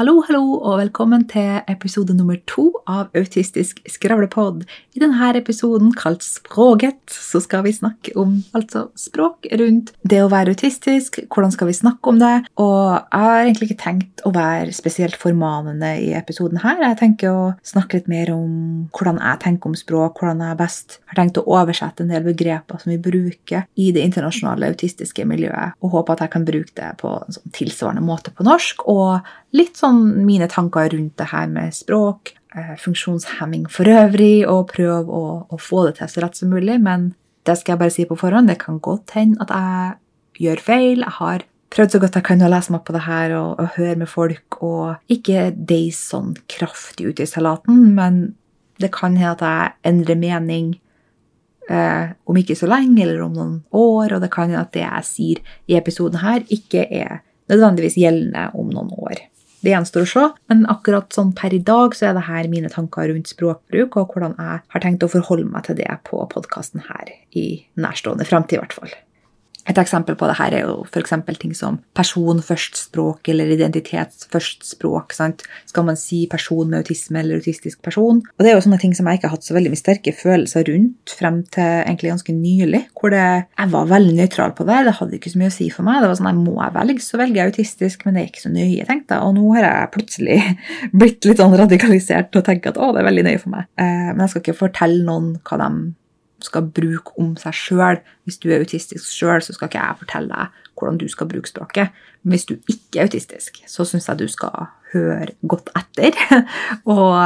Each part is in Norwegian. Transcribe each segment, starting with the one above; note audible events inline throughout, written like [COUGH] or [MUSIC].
Hallo, hallo, og velkommen til episode nummer to av Autistisk skravlepod. I denne episoden, kalt Språket, så skal vi snakke om altså språk rundt det å være autistisk. Hvordan skal vi snakke om det? Og jeg har egentlig ikke tenkt å være spesielt formanende i episoden her. Jeg tenker å snakke litt mer om hvordan jeg tenker om språk, hvordan jeg best har tenkt å oversette en del begreper som vi bruker i det internasjonale autistiske miljøet, og håper at jeg kan bruke det på en sånn tilsvarende måte på norsk. og litt sånn mine tanker rundt det her med språk, eh, funksjonshemming for øvrig, og prøve å, å, få det til så rett som mulig. Men det skal jeg bare si på forhånd, det kan godt hende at jeg gjør feil. Jeg har prøvd så godt jeg kan å lese meg på det her og, og høre med folk, og ikke deis sånn kraftig ut i salaten, men det kan hende at jeg endrer mening eh, om ikke så lenge eller om noen år, og det kan hende at det jeg sier i episoden her, ikke er nødvendigvis gjeldende om noen år. Det gjenstår å se, men akkurat sånn per i dag så er det her mine tanker rundt språkbruk, og hvordan jeg har tenkt å forholde meg til det på podkasten her i nærstående framtid, i hvert fall. Et eksempel på det her er jo f.eks. ting som person først språk eller identitet først språk. Sant? Skal man si person med autisme eller autistisk person? Og Det er jo sånne ting som jeg ikke har hatt så veldig mye sterke følelser rundt frem til egentlig ganske nylig. hvor det, Jeg var veldig nøytral på det. Det hadde ikke så mye å si for meg. Det var sånn, jeg Må jeg velge, så velger jeg autistisk, men det er ikke så nøye, tenkte jeg. Og nå har jeg plutselig [LAUGHS] blitt litt sånn radikalisert og tenker at å, det er veldig nøye for meg. Eh, men jeg skal ikke fortelle noen hva de skal bruke om seg sjøl. Hvis du er autistisk sjøl, så skal ikke jeg fortelle deg hvordan du skal bruke språket. Men hvis du ikke er autistisk, så syns jeg du skal høre godt etter. [LAUGHS] og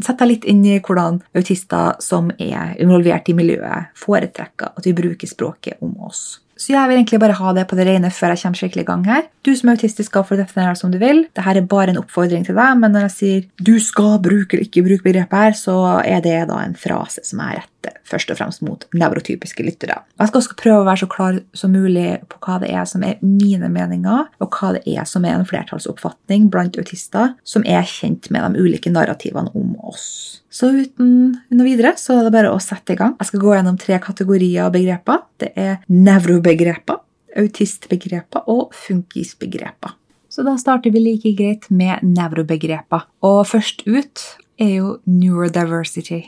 sette deg litt inn i hvordan autister som er involvert i miljøet, foretrekker at vi bruker språket om oss. Så jeg vil egentlig bare ha det på det rene før jeg kommer skikkelig i gang her. Du som er autistisk skal få definere det som du vil. Dette er bare en oppfordring til deg, men når jeg sier du skal bruke eller ikke bruke begrepet her, så er det da en frase som er rette først og fremst mot nevrotypiske lyttere. Jeg skal også prøve å være så klar som mulig på hva det er som er mine meninger, og hva det er som er en flertallsoppfatning blant autister som er kjent med de ulike narrativene om oss. Så uten noe videre så er det bare å sette i gang. Jeg skal gå gjennom tre kategorier av begreper. Det er nevrobegreper, autistbegreper og funkisbegreper. Så da starter vi like greit med nevrobegreper. Og først ut er jo neurodiversity.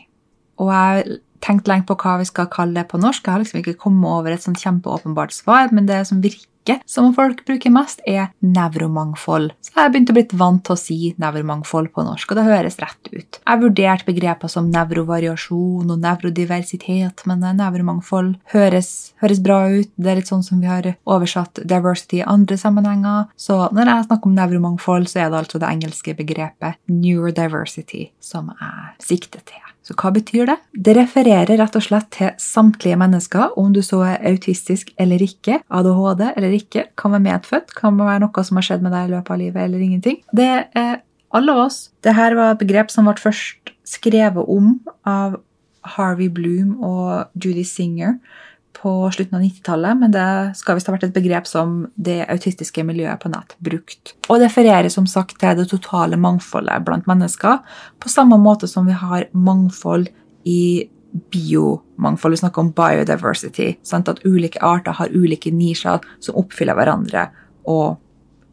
Og jeg tenkte lenge på hva vi skal kalle det på norsk. Jeg har liksom ikke kommet over et sånn kjempeåpenbart svar, men det som virker som folk bruker mest, er nevromangfold. Så jeg har begynt å bli vant til å si nevromangfold på norsk, og det høres rett ut. Jeg har vurdert begreper som nevrovariasjon og nevrodiversitet, men nevromangfold høres, høres bra ut. Det er litt sånn som vi har oversatt diversity i andre sammenhenger. Så når jeg snakker om nevromangfold, så er det altså det engelske begrepet neurodiversity som jeg sikter til. Så hva betyr det? Det refererer rett og slett til samtlige mennesker, om du så er autistisk eller ikke, ADHD eller ikke, kan være medfødt, kan være noe som har skjedd med deg i løpet av livet eller ingenting. Det er alle oss. Dette var et begrep som ble først skrevet om av Harvey Bloom og Judy Singer på slutten av 90-tallet, men det skal visst ha vært et begrep som det autistiske miljøet på nett brukt. Og det refererer som sagt til det totale mangfoldet blant mennesker, på samme måte som vi har mangfold i biomangfold. Vi snakker om biodiversity. Sant? At ulike arter har ulike nisjer som oppfyller hverandre og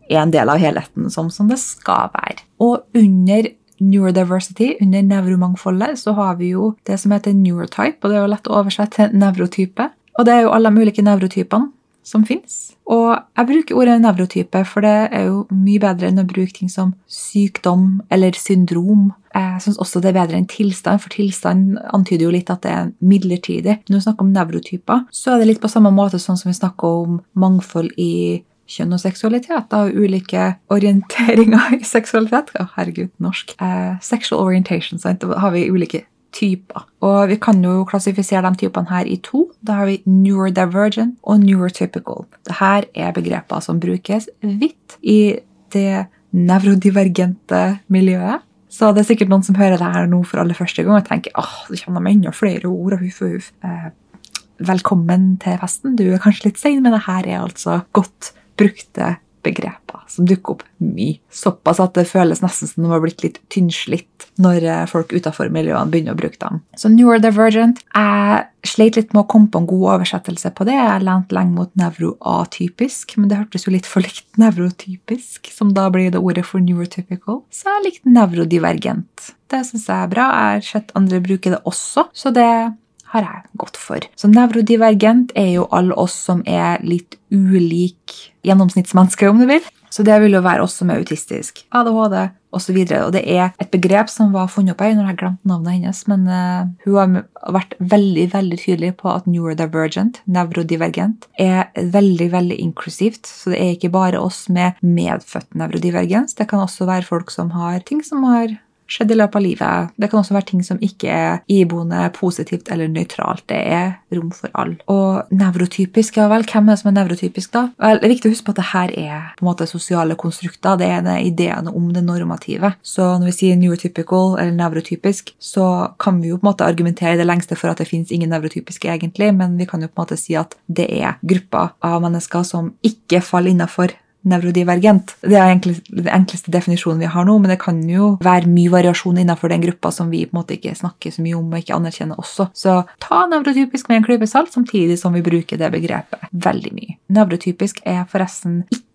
er en del av helheten, sånn som det skal være. Og under neurodiversity, under nevromangfoldet, så har vi jo det som heter neurotype, og det er jo lett å oversette til nevrotype. Og det er jo alle de ulike nevrotypene som fins. Og jeg bruker ordet nevrotype, for det er jo mye bedre enn å bruke ting som sykdom eller syndrom. Jeg syns også det er bedre enn tilstand, for tilstand antyder jo litt at det er midlertidig. Når vi snakker om nevrotyper, så er det litt på samme måte sånn som vi snakker om mangfold i kjønn og seksualitet. Da, ulike orienteringer [LAUGHS] i seksualitet. Å, herregud, norsk. Eh, sexual orientation, sant? Da har vi ulike typer. Og vi kan jo klassifisere de typene her i to. Da har vi neurodivergent og neurotypical. Dette er begreper som brukes vidt i det nevrodivergente miljøet. Så det er sikkert noen som hører det her nå for aller første gang og tenker åh, det kommer enda flere ord. og huff og huff. Eh, velkommen til festen. Du er kanskje litt sein, men det her er altså godt brukte begreper som dukker opp mye. Såpass at det føles nesten som de har blitt litt tynnslitt når eh, folk utenfor miljøene begynner å bruke dem. Så neurodivergent Jeg sleit litt med å komme på en god oversettelse på det. Jeg lente lenge mot nevroatypisk, men det hørtes jo litt for likt nevrotypisk, som da blir det ordet for neurotypical. Så jeg likte nevrodivergent. Det syns jeg er bra. Jeg har sett andre bruke det også, så det har jeg gått for. Så nevrodivergent er jo alle oss som er litt ulik gjennomsnittsmennesker, om du vil. Så det vil jo være oss som er autistisk, ADHD osv. Og, så og det er et begrep som var funnet opp her, når jeg glemte navnet hennes, men uh, hun har vært veldig veldig tydelig på at neurodivergent, nevrodivergent, er veldig veldig inklusivt. Så det er ikke bare oss med medfødt nevrodivergens. Det kan også være folk som har ting som har skjedd i løpet av livet. Det kan også være ting som ikke er iboende positivt eller nøytralt. Det er rom for alle. Og nevrotypisk, ja vel, hvem er det som er nevrotypisk, da? Vel, det er viktig å huske på at det her er på en måte sosiale konstrukter. Det er ideene om det normative. Så når vi sier neurotypical eller nevrotypisk, så kan vi jo på en måte argumentere det lengste for at det finnes ingen nevrotypiske egentlig, men vi kan jo på en måte si at det er grupper av mennesker som ikke faller innafor nevrodivergent. Det er egentlig den enkleste definisjonen vi har nå, men det kan jo være mye variasjon innenfor den gruppa som vi på en måte ikke snakker så mye om og ikke anerkjenner også. Så ta nevrotypisk med en klype salt, samtidig som vi bruker det begrepet veldig mye. Nevrotypisk er forresten ikke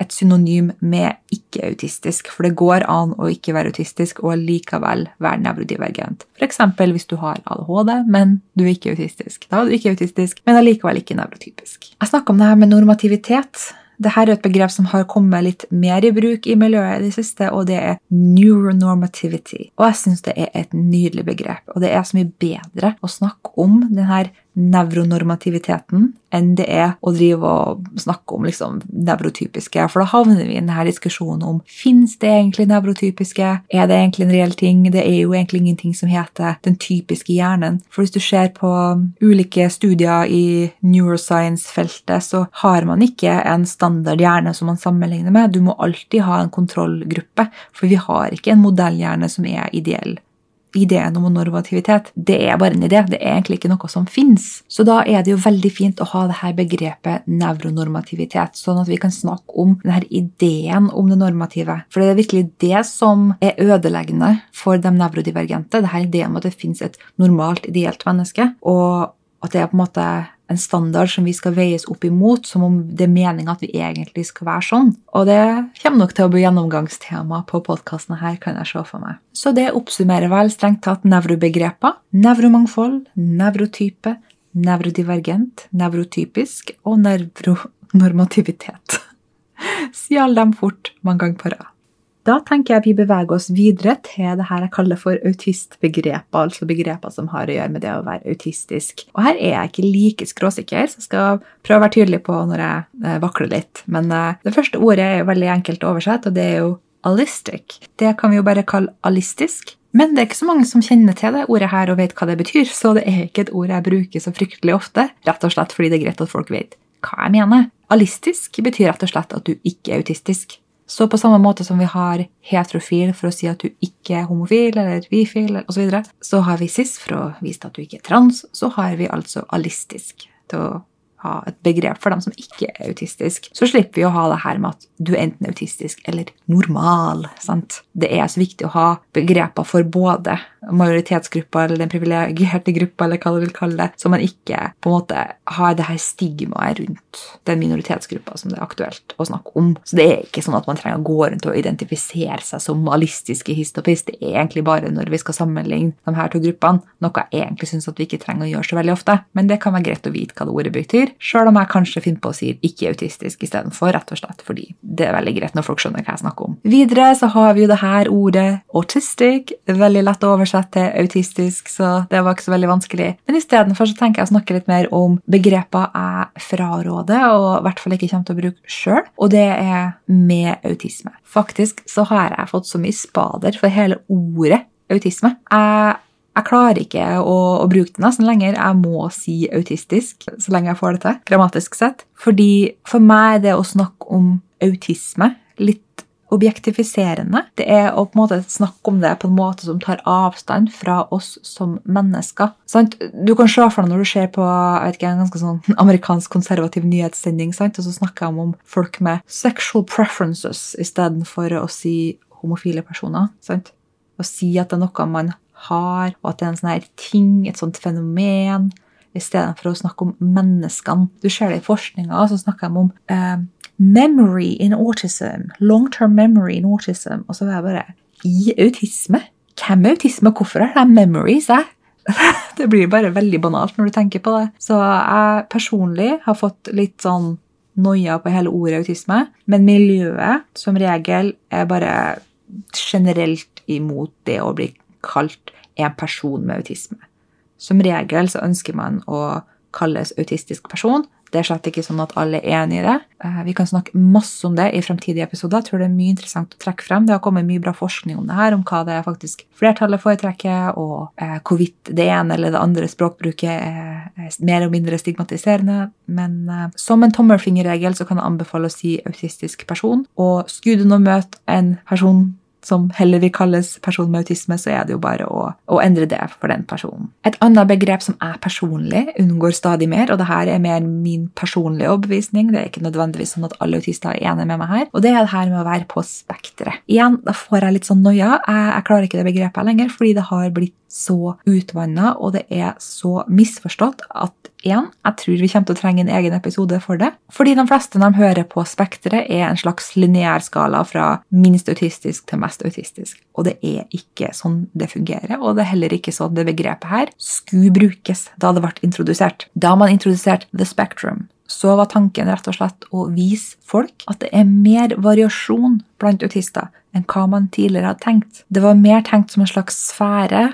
et synonym med ikke-autistisk, for det går an å ikke være autistisk og likevel være nevrodivergent. F.eks. hvis du har ADHD, men du er ikke autistisk. Da er du ikke autistisk, men allikevel ikke nevrotypisk. Jeg snakka om det her med normativitet. Dette er et begrep som har kommet litt mer i bruk i miljøet i det siste, og det er neuronormativity. Og jeg syns det er et nydelig begrep, og det er så mye bedre å snakke om denne nevronormativiteten enn det er å drive og snakke om liksom nevrotypiske. For da havner vi i denne diskusjonen om fins det egentlig nevrotypiske, er det egentlig en reell ting? Det er jo egentlig ingenting som heter den typiske hjernen. For hvis du ser på ulike studier i neuroscience-feltet, så har man ikke en standard hjerne som man sammenligner med. Du må alltid ha en kontrollgruppe, for vi har ikke en modellhjerne som er ideell ideen om normativitet, det er bare en idé. Det er egentlig ikke noe som fins. Så da er det jo veldig fint å ha det her begrepet nevronormativitet, sånn at vi kan snakke om denne ideen om det normative. For det er virkelig det som er ødeleggende for de nevrodivergente. Det her ideen om at det fins et normalt, ideelt menneske, og at det er på en måte en standard som vi skal veies opp imot, som om det er meninga at vi egentlig skal være sånn. Og det kommer nok til å bli gjennomgangstema på podkasten her, kan jeg se for meg. Så det oppsummerer vel strengt tatt nevrobegreper. Nevromangfold, nevrotype, nevrodivergent, nevrotypisk og nevronormativitet. [LAUGHS] Sier alle dem fort mange ganger på rad. Da tenker jeg vi beveger oss videre til det her jeg kaller for autistbegreper, altså begreper som har å gjøre med det å være autistisk. Og her er jeg ikke like skråsikker, så jeg skal prøve å være tydelig på når jeg eh, vakler litt. Men eh, det første ordet er jo veldig enkelt å oversette, og det er jo alistic. Det kan vi jo bare kalle alistisk. Men det er ikke så mange som kjenner til det ordet her og vet hva det betyr, så det er ikke et ord jeg bruker så fryktelig ofte, rett og slett fordi det er greit at folk vet hva jeg mener. Alistisk betyr rett og slett at du ikke er autistisk. Så på samme måte som vi har heterofil for å si at du ikke er homofil eller bifil osv., så, så har vi cis for å vise at du ikke er trans. Så har vi altså alistisk til å ha et begrep for dem som ikke er autistisk. Så slipper vi å ha det her med at du er enten autistisk eller normal. sant? Det er så viktig å ha begreper for både majoritetsgruppa eller den privilegerte gruppa, eller hva du vil kalle det, så man ikke på en måte har det her stigmaet rundt den minoritetsgruppa som det er aktuelt å snakke om. Så det er ikke sånn at man trenger å gå rundt og identifisere seg som malistiske histopis. Det er egentlig bare når vi skal sammenligne de her to gruppene, noe jeg egentlig syns vi ikke trenger å gjøre så veldig ofte. Men det kan være greit å vite hva det ordet betyr, sjøl om jeg kanskje finner på å si ikke-autistisk istedenfor, rett og slett fordi det er veldig greit når folk skjønner hva jeg snakker om. Videre så har vi jo det her ordet autistic. Veldig lett å oversette oversett til autistisk, så det var ikke så veldig vanskelig. Men istedenfor så tenker jeg å snakke litt mer om begreper jeg fraråder, og i hvert fall ikke kommer til å bruke sjøl, og det er med autisme. Faktisk så har jeg fått så mye spader for hele ordet autisme. Jeg jeg klarer ikke å, å, bruke det nesten lenger. Jeg må si autistisk så lenge jeg får det til, grammatisk sett. Fordi for meg er det å snakke om autisme litt objektifiserende. Det er å på en måte snakke om det på en måte som tar avstand fra oss som mennesker. Sant? Du kan se for deg når du ser på ikke, en ganske sånn [LAUGHS] amerikansk konservativ nyhetssending, sant? og så snakker de om folk med sexual preferences istedenfor å si homofile personer. Sant? Å si at det er noe man har, og at det er en sånn her ting, et sånt fenomen, istedenfor å snakke om menneskene. Du ser det i forskninga, så snakker de om eh, memory in autism. Long-term memory in autism. Og så var jeg bare I autisme? Hvem er autisme, hvorfor er det memories, jeg? [LAUGHS] det blir bare veldig banalt når du tenker på det. Så jeg personlig har fått litt sånn noia på hele ordet autisme, men miljøet som regel er bare generelt imot det å bli kalt en person med autisme. Som regel så ønsker man å kalles autistisk person. Det er slett ikke sånn at alle er enig i det. Eh, vi kan snakke masse om det i fremtidige episoder. Jeg tror det er mye interessant å trekke frem. Det har kommet mye bra forskning om det her, om hva det er faktisk flertallet foretrekker, og eh, hvorvidt det ene eller det andre språkbruket er mer og mindre stigmatiserende. Men eh, som en tommelfingerregel så kan jeg anbefale å si autistisk person. Og skulle du nå møte en person som heller vil kalles person med autisme, så er det jo bare å, å, endre det for den personen. Et annet begrep som jeg personlig unngår stadig mer, og det her er mer min personlige overbevisning, det er ikke nødvendigvis sånn at alle autister er enige med meg her, og det er det her med å være på spekteret. Igjen, da får jeg litt sånn noia. Jeg, jeg klarer ikke det begrepet lenger, fordi det har blitt så utvanna, og det er så misforstått at igjen, jeg tror vi kommer til å trenge en egen episode for det. Fordi de fleste de hører på Spekteret, er en slags lineær skala fra minst autistisk til mest autistisk. Og det er ikke sånn det fungerer, og det er heller ikke sånn det begrepet her skulle brukes da det ble introdusert. Da man introduserte The Spectrum, så var tanken rett og slett å vise folk at det er mer variasjon blant autister enn hva man tidligere hadde tenkt. Det var mer tenkt som en slags sfære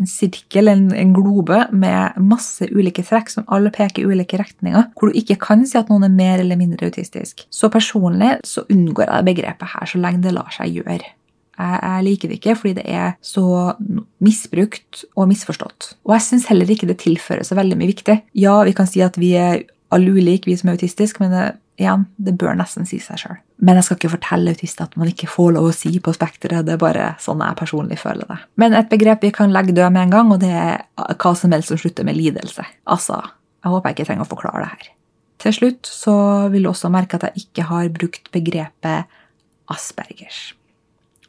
en sirkel, en, en, globe, med masse ulike trekk som alle peker i ulike retninger, hvor du ikke kan si at noen er mer eller mindre autistisk. Så personlig så unngår jeg begrepet her så lenge det lar seg gjøre. Jeg, liker det ikke fordi det er så misbrukt og misforstått. Og jeg syns heller ikke det tilfører så veldig mye viktig. Ja, vi kan si at vi er alle ulike, vi som er autistiske, men det igjen, det bør nesten si seg sjøl. Men jeg skal ikke fortelle autister at man ikke får lov å si på spekteret. Det er bare sånn jeg personlig føler det. Men et begrep vi kan legge død med en gang, og det er hva som helst som slutter med lidelse. Altså, jeg håper jeg ikke trenger å forklare det her. Til slutt så vil du også merke at jeg ikke har brukt begrepet aspergers.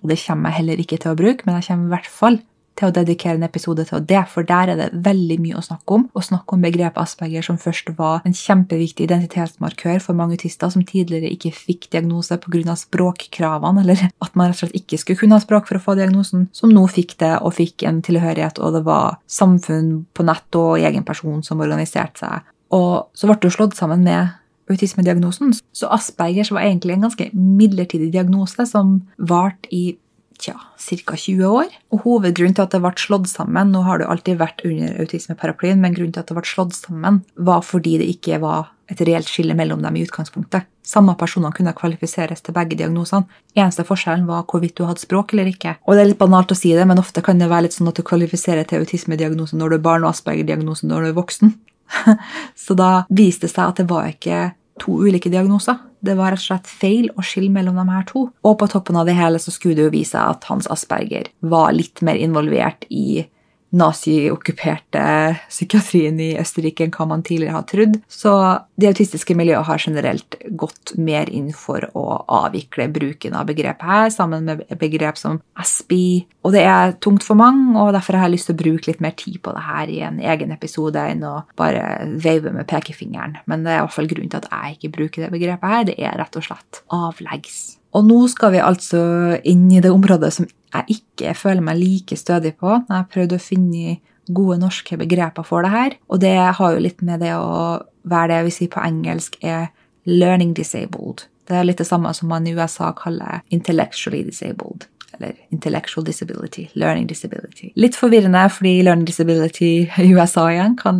Og det kommer jeg heller ikke til å bruke, men jeg kommer i hvert fall til å dedikere en episode til det, for der er det veldig mye å snakke om. Å snakke om begrepet asperger, som først var en kjempeviktig identitetsmarkør for mange autister som tidligere ikke fikk diagnose pga. språkkravene, eller at man rett og slett ikke skulle kunne ha språk for å få diagnosen, som nå fikk det og fikk en tilhørighet, og det var samfunn på nett og egen person som organiserte seg. Og så ble det slått sammen med autismediagnosen. Så Aspergers var egentlig en ganske midlertidig diagnose som varte i tja, ca. 20 år. Og hovedgrunnen til at det ble slått sammen Nå har det alltid vært under autismeparaplyen, men grunnen til at det ble slått sammen, var fordi det ikke var et reelt skille mellom dem i utgangspunktet. Samme personer kunne kvalifiseres til begge diagnosene. Eneste forskjellen var hvorvidt du hadde språk eller ikke. Og det er litt banalt å si det, men ofte kan det være litt sånn at du kvalifiserer til autismediagnosen når du er barn, og Asperger-diagnosen når du er voksen. [LAUGHS] Så da viste det seg at det var ikke to ulike diagnoser. Det var rett og slett feil å skille mellom de her to. Og på toppen av det hele så skulle det jo vise at Hans Asperger var litt mer involvert i naziokkuperte psykiatrien i Østerrike enn hva man tidligere har trodd. Så det autistiske miljøet har generelt gått mer inn for å avvikle bruken av begrepet her, sammen med begrep som SBI. Og det er tungt for mange, og derfor har jeg lyst til å bruke litt mer tid på det her i en egen episode enn å bare veive med pekefingeren. Men det er i hvert fall grunnen til at jeg ikke bruker det begrepet her. Det er rett og slett avleggs. Og nå skal vi altså inn i det området som jeg ikke føler meg like stødig på. Jeg har prøvd å finne gode norske begreper for det her. Og det har jo litt med det å være det jeg vil si på engelsk er learning disabled. Det er litt det samme som man i USA kaller intellectually disabled. Eller intellectual disability. Learning disability. Litt forvirrende, fordi learning disability i USA igjen kan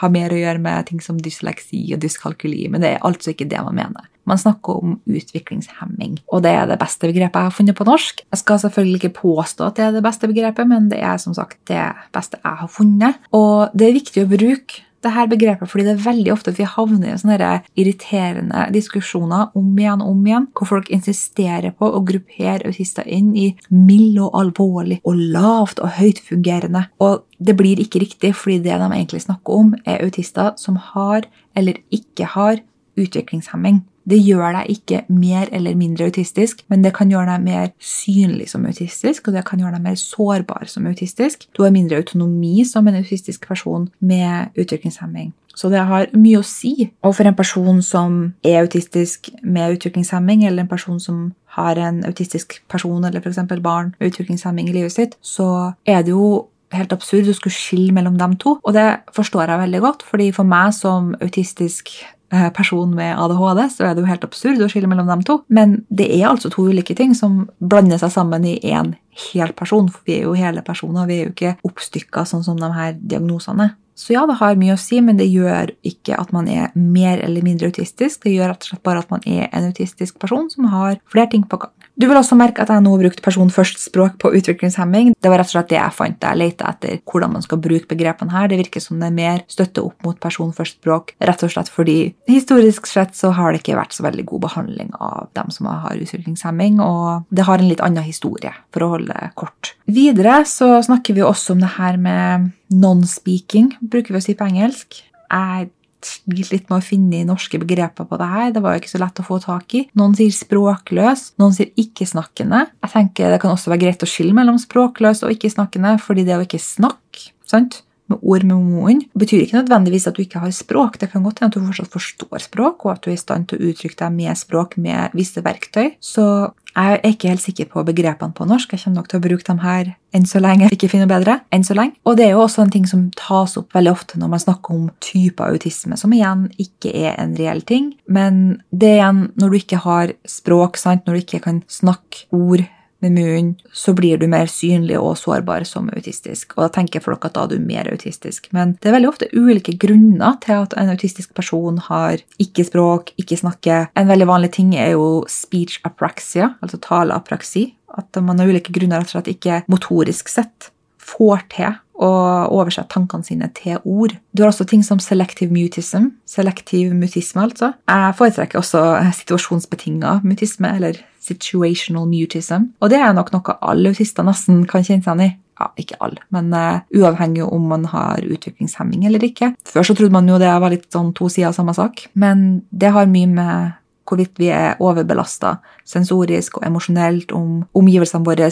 ha mer å gjøre med ting som dysleksi og dyskalkuli, men det er altså ikke det man mener. Man snakker om utviklingshemming, og det er det beste begrepet jeg har funnet på norsk. Jeg skal selvfølgelig ikke påstå at det er det beste begrepet, men det er som sagt det beste jeg har funnet. Og det er viktig å bruke det her begrepet fordi det er veldig ofte at vi havner i sånne irriterende diskusjoner om igjen og om igjen, hvor folk insisterer på å gruppere autister inn i mild og alvorlig og lavt og høytfungerende. Og det blir ikke riktig, fordi det de egentlig snakker om, er autister som har eller ikke har utviklingshemming. Det gjør deg ikke mer eller mindre autistisk, men det kan gjøre deg mer synlig som autistisk, og det kan gjøre deg mer sårbar som autistisk. Du har mindre autonomi som en autistisk person med utviklingshemming. Så det har mye å si. Og for en person som er autistisk med utviklingshemming, eller en person som har en autistisk person eller f.eks. barn med utviklingshemming i livet sitt, så er det jo helt absurd å skulle skille mellom dem to. Og det forstår jeg veldig godt, fordi for meg som autistisk person med ADHD, så er det jo helt absurd å skille mellom dem to. Men det er altså to ulike ting som blander seg sammen i én hel person. For vi er jo hele personer, vi er jo ikke oppstykka sånn som de her diagnosene. Så ja, det har mye å si, men det gjør ikke at man er mer eller mindre autistisk. Det gjør rett og slett bare at man er en autistisk person som har flere ting på gang. Du vil også merke at jeg nå har brukt person først-språk på utviklingshemming. Det var rett og slett det jeg fant da jeg lette etter hvordan man skal bruke begrepene her. Det virker som det er mer støtte opp mot person først-språk, rett og slett fordi historisk sett så har det ikke vært så veldig god behandling av dem som har utviklingshemming, og det har en litt annen historie, for å holde det kort. Videre så snakker vi også om det her med non-speaking, bruker vi å si på engelsk. Jeg slitt litt med å finne norske begreper på det her. Det var jo ikke så lett å få tak i. Noen sier språkløs, noen sier ikke-snakkende. Jeg tenker Det kan også være greit å skille mellom språkløs og ikke-snakkende, fordi det å ikke snakke sant? med ord med munnen betyr ikke nødvendigvis at du ikke har språk. Det kan godt hende at du fortsatt forstår språk, og at du er i stand til å uttrykke deg med språk med visse verktøy. Så jeg er ikke helt sikker på begrepene på norsk. Jeg kommer nok til å bruke dem her enn så lenge jeg ikke finner bedre. enn så lenge. Og det er jo også en ting som tas opp veldig ofte når man snakker om typer autisme, som igjen ikke er en reell ting. Men det igjen når du ikke har språk, sant? når du ikke kan snakke ord med munnen, så blir du mer synlig og sårbar som autistisk. Og da tenker folk at da er du mer autistisk. Men det er veldig ofte ulike grunner til at en autistisk person har ikke språk, ikke snakker. En veldig vanlig ting er jo speech apraxia, altså taleapraksi. At man av ulike grunner rett og slett ikke motorisk sett får til å oversette tankene sine til ord. Du har også ting som selective mutism. Selektiv mutisme, altså. Jeg foretrekker også situasjonsbetinga mutisme, eller situational mutism. Og det er nok noe alle autister nesten kan kjenne seg igjen i. Ja, ikke alle, men uh, uavhengig om man har utviklingshemming eller ikke. Før så trodde man jo det var litt sånn to sider av samme sak, men det har mye med hvorvidt vi er overbelasta sensorisk og emosjonelt, om omgivelsene våre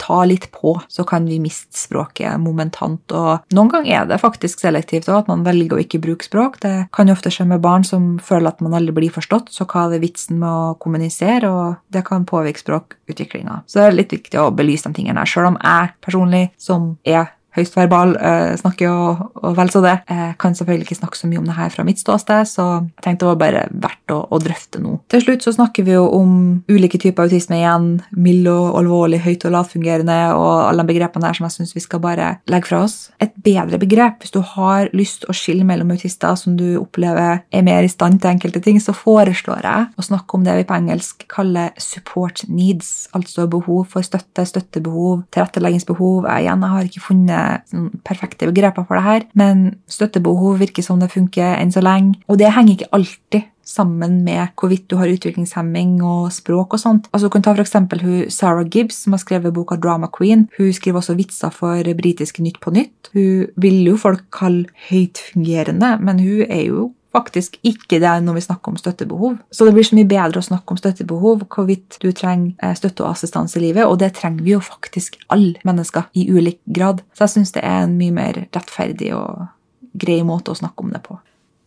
tar litt på, så kan vi miste språket momentant. Og noen ganger er det faktisk selektivt òg, at man velger å ikke bruke språk. Det kan jo ofte skje med barn som føler at man aldri blir forstått, så hva er vitsen med å kommunisere? Og det kan påvirke språkutviklinga. Så det er litt viktig å belyse de tingene her, sjøl om jeg personlig, som er høyst verbal, eh, snakker og, og vel så det. Jeg kan selvfølgelig ikke snakke så mye om det her fra mitt ståsted, så jeg tenkte det var bare verdt å, å, drøfte nå. Til slutt så snakker vi jo om ulike typer autisme igjen. Mild og alvorlig, høyt og lavfungerende og alle de begrepene der som jeg syns vi skal bare legge fra oss. Et bedre begrep hvis du har lyst å skille mellom autister som du opplever er mer i stand til enkelte ting, så foreslår jeg å snakke om det vi på engelsk kaller support needs, altså behov for støtte, støttebehov, tilretteleggingsbehov. Jeg, igjen, jeg har ikke funnet sånn perfekte begreper for det her, men støttebehov virker som det funker enn så lenge. Og det henger ikke alltid sammen med hvorvidt du har utviklingshemming og språk og sånt. Altså, du kan ta for eksempel hun Sarah Gibbs, som har skrevet boka Drama Queen. Hun skriver også vitser for britiske Nytt på Nytt. Hun vil jo folk kalle høytfungerende, men hun er jo faktisk ikke det når vi snakker om støttebehov. Så det blir så mye bedre å snakke om støttebehov, hvorvidt du trenger eh, støtte og assistanse i livet, og det trenger vi jo faktisk alle mennesker i ulik grad. Så jeg syns det er en mye mer rettferdig og grei måte å snakke om det på.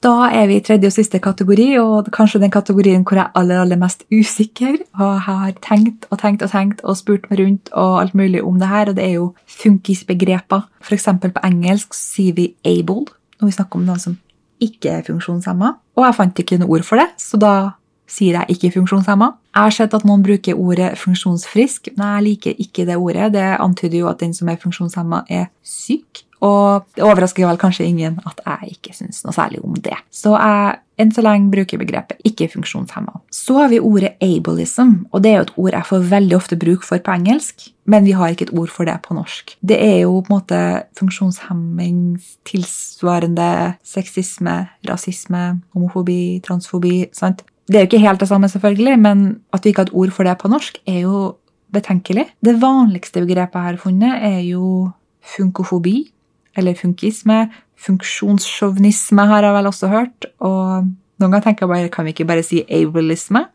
Da er vi i tredje og siste kategori, og kanskje den kategorien hvor jeg er aller, aller mest usikker. Og jeg har tenkt og tenkt og tenkt og spurt meg rundt og alt mulig om det her, og det er jo funkisbegreper. Eksempel på engelsk sier vi 'able' når vi snakker om noen som ikke er funksjonshemma. Og jeg fant ikke noe ord for det, så da sier jeg ikke funksjonshemma. Jeg har sett at noen bruker ordet funksjonsfrisk, men jeg liker ikke det ordet. Det antyder jo at den som er funksjonshemma, er syk. Og det overrasker vel kanskje ingen at jeg ikke syns noe særlig om det. Så jeg enn så lenge bruker begrepet ikke funksjonshemma. Så har vi ordet ableism, og det er jo et ord jeg får veldig ofte bruk for på engelsk, men vi har ikke et ord for det på norsk. Det er jo på en måte funksjonshemming tilsvarende sexisme, rasisme, homofobi, transfobi. sant? Det er jo ikke helt det samme, selvfølgelig, men at vi ikke har et ord for det på norsk, er jo betenkelig. Det vanligste begrepet jeg har funnet, er jo funkofobi, eller funkisme. Funksjonssjåvinisme har jeg vel også hørt. Og noen ganger tenker jeg bare, kan vi ikke bare si ableisme?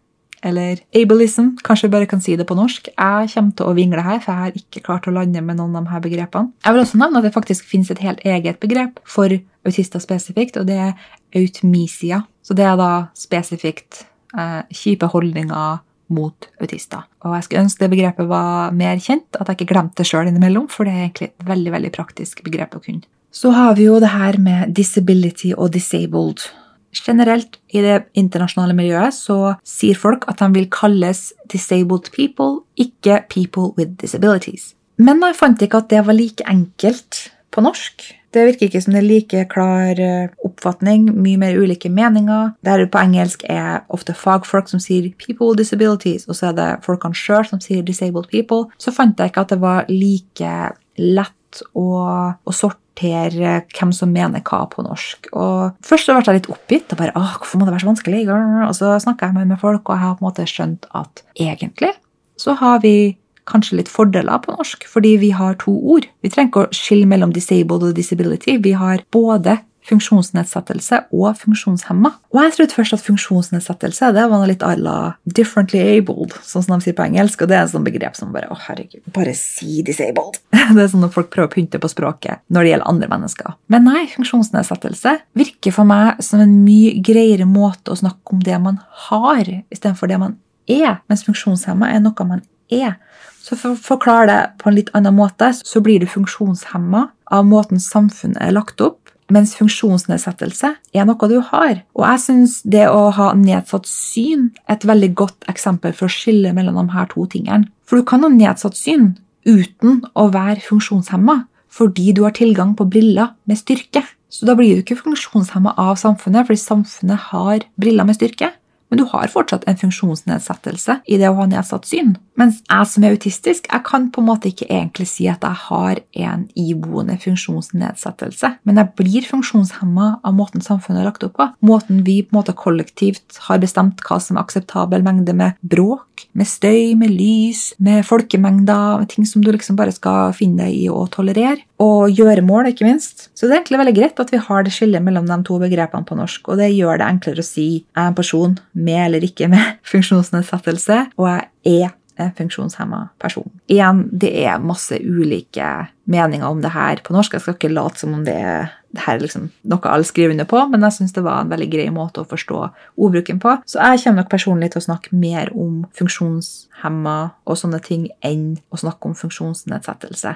Eller ableism, kanskje vi bare kan si det på norsk. Jeg kommer til å vingle her, for jeg har ikke klart å lande med noen av de her begrepene. Jeg vil også nevne at det faktisk finnes et helt eget begrep for autister spesifikt, og det er autmisia. Så det er da spesifikt eh, kjipe holdninger mot autister. Og jeg skulle ønske det begrepet var mer kjent, at jeg ikke glemte det sjøl innimellom, for det er egentlig et veldig veldig praktisk begrep å kunne. Så har vi jo det her med disability og disabled. Generelt i det internasjonale miljøet så sier folk at de vil kalles disabled people, ikke people with disabilities. Men jeg fant ikke at det var like enkelt på norsk. Det virker ikke som det er like klar eh, oppfatning, mye mer ulike meninger. Der på engelsk er ofte fagfolk som sier 'people with disabilities', og så er det folkene sjøl som sier 'disabled people'. Så fant jeg ikke at det var like lett å, å sortere hvem som mener hva på norsk. Og Først så ble jeg litt oppgitt. og bare, Åh, hvorfor må det være så vanskelig? Og så snakka jeg med folk, og jeg har på en måte skjønt at egentlig så har vi kanskje litt fordeler på norsk, fordi vi har to ord. Vi trenger ikke å skille mellom disabled og disability. Vi har både funksjonsnedsettelse og funksjonshemma. Og jeg trodde først at funksjonsnedsettelse det var noe litt à la differently abled, sånn som de sier på engelsk. Og det er et sånt begrep som bare å herregud, bare si disabled. [LAUGHS] Det er sånn at folk prøver å pynte på språket når det gjelder andre mennesker. Men nei, funksjonsnedsettelse virker for meg som en mye greiere måte å snakke om det man har, istedenfor det man er. Mens funksjonshemma er noe man er. Så for å forklare det på en litt annen måte, så blir du funksjonshemma av måten samfunnet er lagt opp, mens funksjonsnedsettelse er noe du har. Og jeg syns det å ha nedsatt syn er et veldig godt eksempel for å skille mellom de her to tingene. For du kan ha nedsatt syn uten å være funksjonshemma, fordi du har tilgang på briller med styrke. Så da blir du ikke funksjonshemma av samfunnet, fordi samfunnet har briller med styrke men du har fortsatt en funksjonsnedsettelse i det å ha nedsatt syn. Mens jeg som er autistisk, jeg kan på en måte ikke egentlig si at jeg har en iboende funksjonsnedsettelse, men jeg blir funksjonshemma av måten samfunnet er lagt opp på. Måten vi på en måte kollektivt har bestemt hva som er akseptabel mengde med bråk, med støy, med lys, med folkemengder, med ting som du liksom bare skal finne deg i å tolerere. Og gjøremål, ikke minst. Så det er egentlig veldig greit at vi har det skillet mellom de to begrepene på norsk, og det gjør det enklere å si jeg er en person med eller ikke med [LAUGHS] funksjonsnedsettelse, og jeg er en funksjonshemma person. Igjen, det er masse ulike meninger om det her på norsk. Jeg skal ikke late som om det er, det her er liksom noe alle skriver under på, men jeg syns det var en veldig grei måte å forstå ordbruken på. Så jeg kommer nok personlig til å snakke mer om funksjonshemma og sånne ting enn å snakke om funksjonsnedsettelse.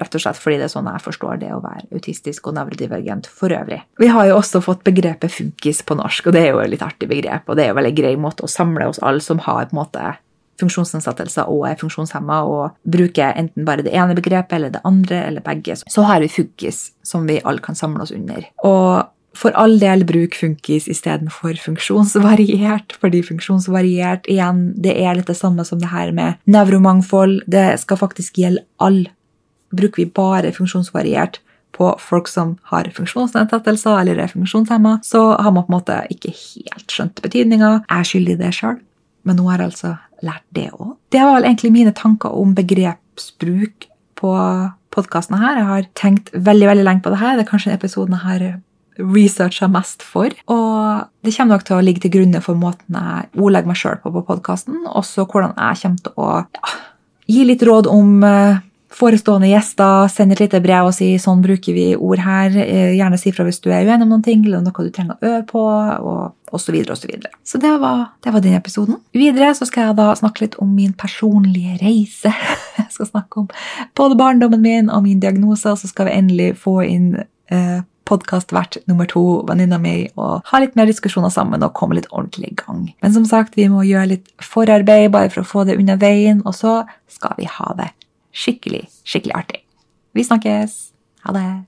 Rett og slett fordi det er sånn jeg forstår det å være autistisk og nevrodivergent for øvrig. Vi har jo også fått begrepet funkis på norsk, og det er jo et litt artig begrep. Og det er jo en veldig grei måte å samle oss alle som har på en måte funksjonsnedsettelser og er funksjonshemma, og bruker enten bare det ene begrepet eller det andre eller begge. Så har vi funkis, som vi alle kan samle oss under. Og for all del bruk funkis istedenfor funksjonsvariert, fordi funksjonsvariert igjen, det er litt det samme som det her med nevromangfold. Det skal faktisk gjelde alle bruker vi bare funksjonsvariert på folk som har funksjonsnedsettelser eller er funksjonshemma, så har man på en måte ikke helt skjønt betydninga. Jeg er skyldig det sjøl, men nå har altså lært det òg. Det var vel egentlig mine tanker om begrepsbruk på podkasten her. Jeg har tenkt veldig veldig lenge på det her. Det er kanskje episoden jeg har researcha mest for. Og det kommer nok til å ligge til grunne for måten jeg ordlegger meg sjøl på på podkasten, også hvordan jeg kommer til å ja, gi litt råd om uh, forestående gjester, send et lite brev og si sånn bruker vi ord her. Eh, gjerne si fra hvis du er uenig om noen ting, eller noe du trenger å øve på. og osv. Så, videre, og så, så det var, det var den episoden. Videre så skal jeg da snakke litt om min personlige reise. [LAUGHS] Jeg skal snakke om både barndommen min og min diagnose, og så skal vi endelig få inn eh, podkastvert nummer to, venninna mi, og ha litt mer diskusjoner sammen og komme litt ordentlig i gang. Men som sagt, vi må gjøre litt forarbeid bare for å få det unna veien, og så skal vi ha det skikkelig, skikkelig artig. Vi snakkes! Ha det!